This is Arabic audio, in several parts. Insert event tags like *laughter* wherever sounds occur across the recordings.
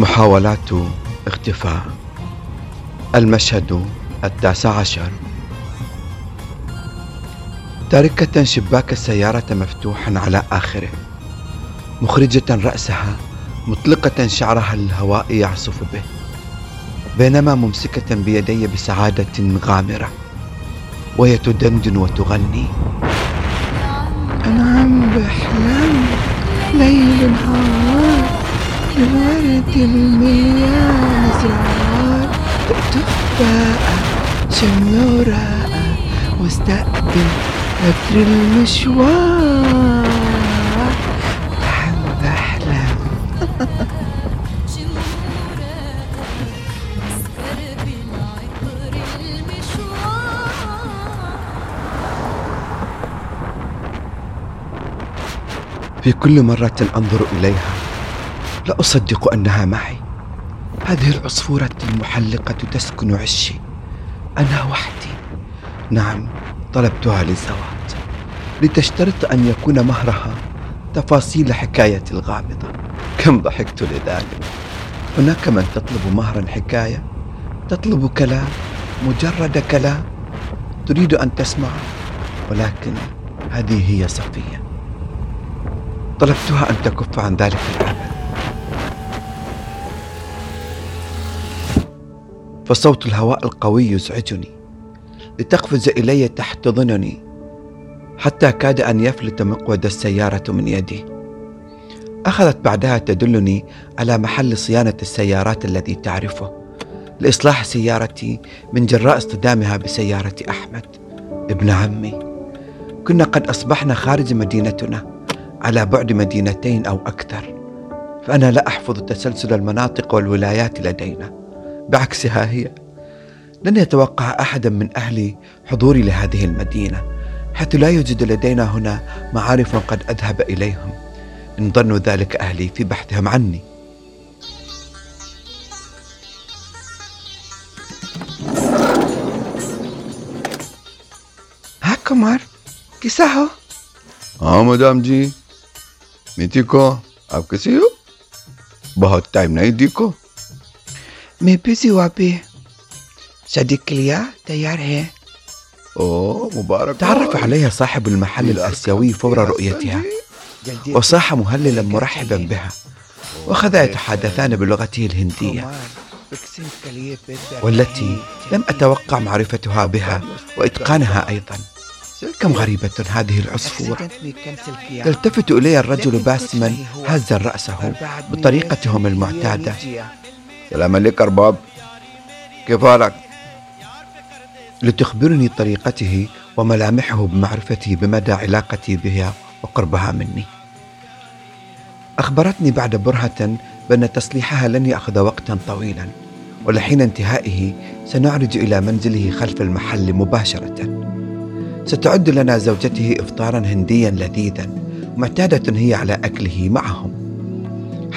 محاولات اختفاء. المشهد التاسع عشر. تاركة شباك السيارة مفتوحا على آخره. مخرجة رأسها مطلقة شعرها للهواء يعصف به. بينما ممسكة بيدي بسعادة غامرة. وهي تدندن وتغني. أنا عم بحلم. ليل نهار. الورد المليان أسرار تخفى شم وراء واستقبل قدر المشوار. عم بحلم في كل مرة أنظر إليها لا أصدق أنها معي. هذه العصفورة المحلقة تسكن عشي. أنا وحدي. نعم طلبتها للزواج. لتشترط أن يكون مهرها تفاصيل حكاية الغامضة. كم ضحكت لذلك. هناك من تطلب مهرا حكاية تطلب كلام مجرد كلام. تريد أن تسمع ولكن هذه هي صفية. طلبتها أن تكف عن ذلك العمل فصوت الهواء القوي يزعجني. لتقفز إلي تحتضنني حتى كاد أن يفلت مقود السيارة من يدي. أخذت بعدها تدلني على محل صيانة السيارات الذي تعرفه لإصلاح سيارتي من جراء اصطدامها بسيارة أحمد ابن عمي. كنا قد أصبحنا خارج مدينتنا على بعد مدينتين أو أكثر فأنا لا أحفظ تسلسل المناطق والولايات لدينا. بعكسها هي لن يتوقع أحد من أهلي حضوري لهذه المدينة حيث لا يوجد لدينا هنا معارف قد أذهب إليهم. إن ظنوا ذلك أهلي في بحثهم عني. Kumar, कैसा हो ها آه، مدام جي. ميتيكو اب आप कैसे हो बहुत टाइम मैं फिर से पे صديق ليا تيار هي أوه مبارك تعرف عليها صاحب المحل الآسيوي فور رؤيتها. وصاح مهللا مرحبا بها. وخذا يتحدثان بلغته الهندية. والتي لم أتوقع معرفتها بها وإتقانها أيضا. كم غريبة هذه العصفورة يلتفت إلي الرجل باسما هزا رأسه بطريقتهم المعتادة. سلام عليك أرباب كيف حالك؟ لتخبرني طريقته وملامحه بمعرفتي بمدى علاقتي بها وقربها مني. أخبرتني بعد برهة بأن تصليحها لن يأخذ وقتا طويلا ولحين انتهائه سنعرج إلى منزله خلف المحل مباشرة. ستعد لنا زوجته إفطارا هنديا لذيذا معتادة هي على أكله معهم.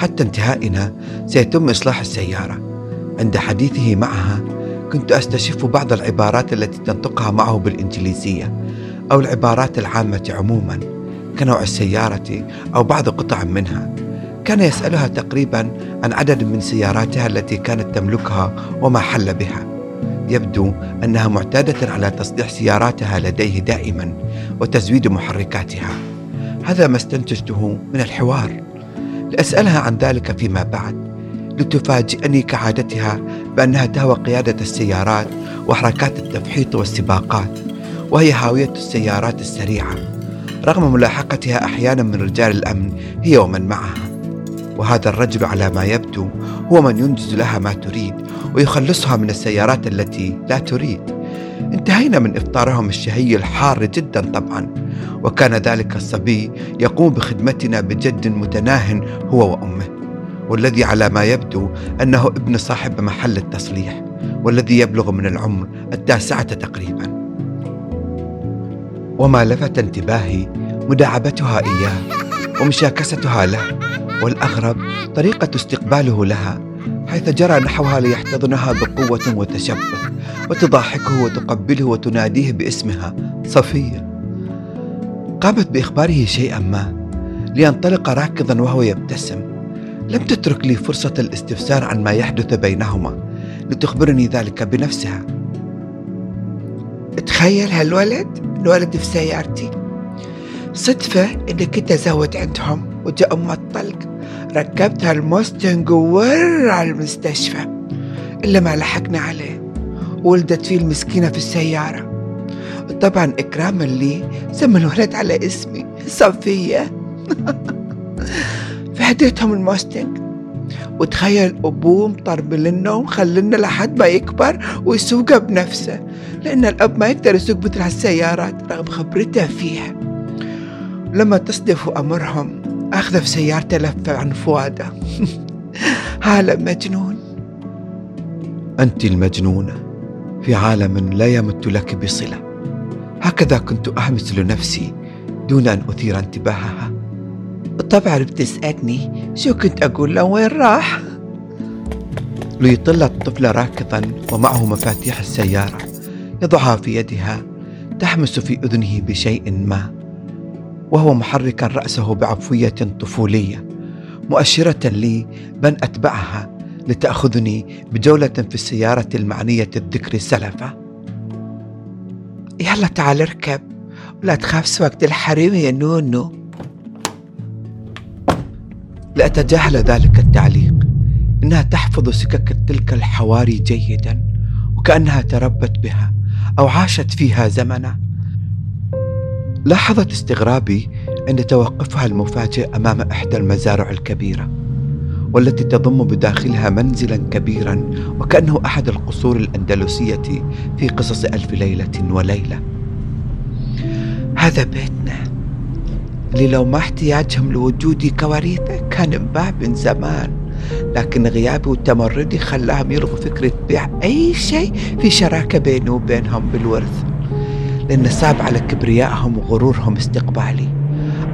حتى انتهائنا سيتم إصلاح السيارة. عند حديثه معها كنت أستشف بعض العبارات التي تنطقها معه بالإنجليزية أو العبارات العامة عموما كنوع السيارة أو بعض قطع منها. كان يسألها تقريبا عن عدد من سياراتها التي كانت تملكها وما حل بها. يبدو أنها معتادة على تصليح سياراتها لديه دائما وتزويد محركاتها. هذا ما استنتجته من الحوار. لأسألها عن ذلك فيما بعد لتفاجئني كعادتها بأنها تهوى قيادة السيارات وحركات التفحيط والسباقات وهي هاوية السيارات السريعة رغم ملاحقتها أحيانا من رجال الأمن هي ومن معها. وهذا الرجل على ما يبدو هو من ينجز لها ما تريد ويخلصها من السيارات التي لا تريد. انتهينا من إفطارهم الشهي الحار جدا طبعا وكان ذلك الصبي يقوم بخدمتنا بجد متناه هو وأمه والذي على ما يبدو أنه ابن صاحب محل التصليح والذي يبلغ من العمر التاسعة تقريبا. وما لفت انتباهي مداعبتها إياه ومشاكستها له والأغرب طريقة استقباله لها حيث جرى نحوها ليحتضنها بقوة وتشبث وتضاحكه وتقبله وتناديه باسمها صفية. قامت بإخباره شيئا ما لينطلق راكضا وهو يبتسم. لم تترك لي فرصة الاستفسار عن ما يحدث بينهما لتخبرني ذلك بنفسها. تخيل هالولد الولد في سيارتي. صدفة إني كنت أزود عندهم وجاء أم الطلق. ركبت هالموستنج وور على المستشفى إلا ما لحقنا عليه. ولدت فيه المسكينة في السيارة. طبعا إكراما لي سمى الولد على اسمي صفية. *laughs* فهديتهم الموستنج وتخيل أبوه مطرب لنا لحد ما يكبر ويسوقها بنفسه لأن الأب ما يقدر يسوق مثل هالسيارات رغم خبرته فيها. لما تصدف أمرهم أخذ في سيارته لفة عن فؤاده. *laughs* عالم مجنون. أنت المجنونة. في عالم لا يمت لك بصلة. هكذا كنت أحمس لنفسي دون أن أثير انتباهها. بالطبع بتسألني شو كنت أقول له وين راح؟ ليطل الطفل راكضا ومعه مفاتيح السيارة يضعها في يدها تحمس في أذنه بشيء ما وهو محركا رأسه بعفوية طفولية مؤشرة لي بأن أتبعها لتأخذني بجولة في السيارة المعنية الذكر سلفا يلا تعال اركب. ولا تخاف سواقة الحريم يا نونو لأتجاهل ذلك التعليق. إنها تحفظ سكك تلك الحواري جيدا وكأنها تربت بها أو عاشت فيها زمنا. لاحظت استغرابي عند توقفها المفاجئ أمام إحدى المزارع الكبيرة. والتي تضم بداخلها منزلا كبيرا وكأنه أحد القصور الأندلسية في قصص ألف ليلة وليلة. هذا بيتنا. اللي لو ما احتياجهم لوجودي كوريثة كان انباع من زمان. لكن غيابي وتمردي خلاهم يلغوا فكرة بيع أي شيء في شراكة بيني وبينهم بالورث. لأن صعب على كبريائهم وغرورهم استقبالي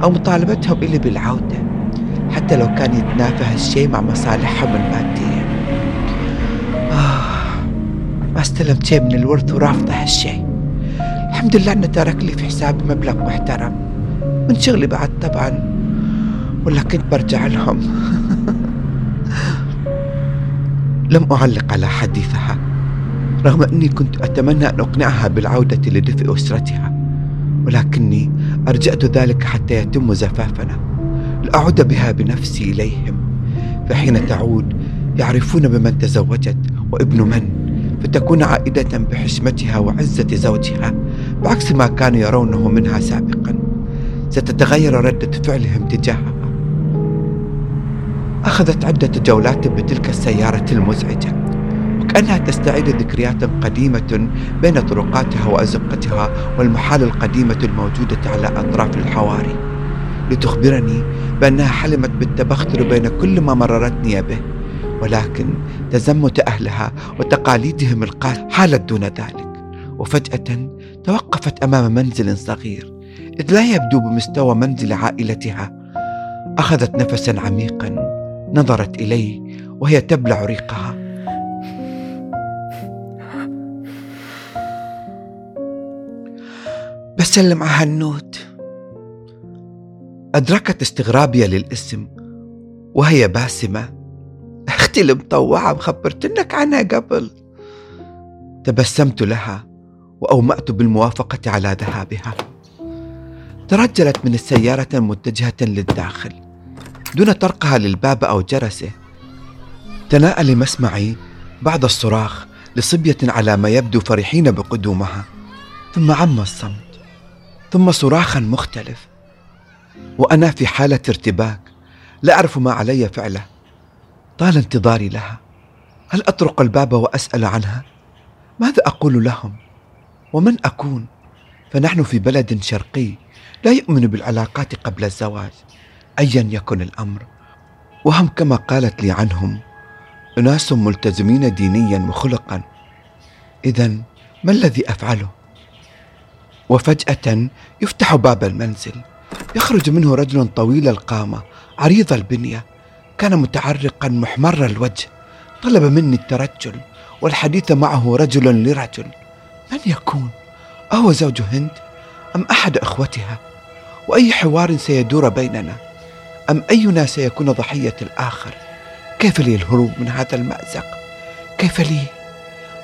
أو مطالبتهم إلي بالعودة. حتى لو كان يتنافى هالشيء مع مصالحهم المادية. آه ما استلمت شيء من الورث ورافضة هالشيء الحمد لله أنه ترك لي في حسابي مبلغ محترم. من شغلي بعد طبعا ولا كنت برجع لهم. *laughs* لم أعلق على حديثها رغم أني كنت أتمنى أن أقنعها بالعودة لدفء أسرتها ولكني أرجأت ذلك حتى يتم زفافنا. لأعود بها بنفسي إليهم فحين تعود يعرفون بمن تزوجت وابن من فتكون عائدة بحشمتها وعزة زوجها بعكس ما كانوا يرونه منها سابقا. ستتغير ردة فعلهم تجاهها. أخذت عدة جولات بتلك السيارة المزعجة وكأنها تستعيد ذكريات قديمة بين طرقاتها وأزقتها والمحال القديمة الموجودة على أطراف الحواري. لتخبرني بأنها حلمت بالتبختر بين كل ما مررتني به ولكن تزمت أهلها وتقاليدهم القاسية حالت دون ذلك وفجأة توقفت أمام منزل صغير إذ لا يبدو بمستوى منزل عائلتها. أخذت نفسا عميقا نظرت إلي وهي تبلع ريقها. بسلم على هنوت أدركت استغرابي للاسم وهي باسمة. أختي المطوعة مخبرتنك عنها قبل. تبسمت لها وأومأت بالموافقة على ذهابها. ترجلت من السيارة متجهة للداخل دون طرقها للباب أو جرسه. تناءل مسمعي بعد الصراخ لصبية على ما يبدو فرحين بقدومها. ثم عم الصمت ثم صراخا مختلف. وأنا في حالة ارتباك لا أعرف ما علي فعله طال انتظاري لها هل أطرق الباب وأسأل عنها؟ ماذا أقول لهم؟ ومن أكون؟ فنحن في بلد شرقي لا يؤمن بالعلاقات قبل الزواج ايا يكن الأمر وهم كما قالت لي عنهم أناس ملتزمين دينيا وخلقا اذا ما الذي أفعله وفجأة يفتح باب المنزل يخرج منه رجل طويل القامة عريض البنية كان متعرقا محمر الوجه. طلب مني الترجل والحديث معه رجل لرجل. من يكون؟ أهو زوج هند؟ أم أحد إخوتها؟ وأي حوار سيدور بيننا؟ أم أينا سيكون ضحية الآخر؟ كيف لي الهروب من هذا المأزق؟ كيف لي؟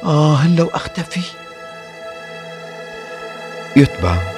آه لو أختفي. يتبع.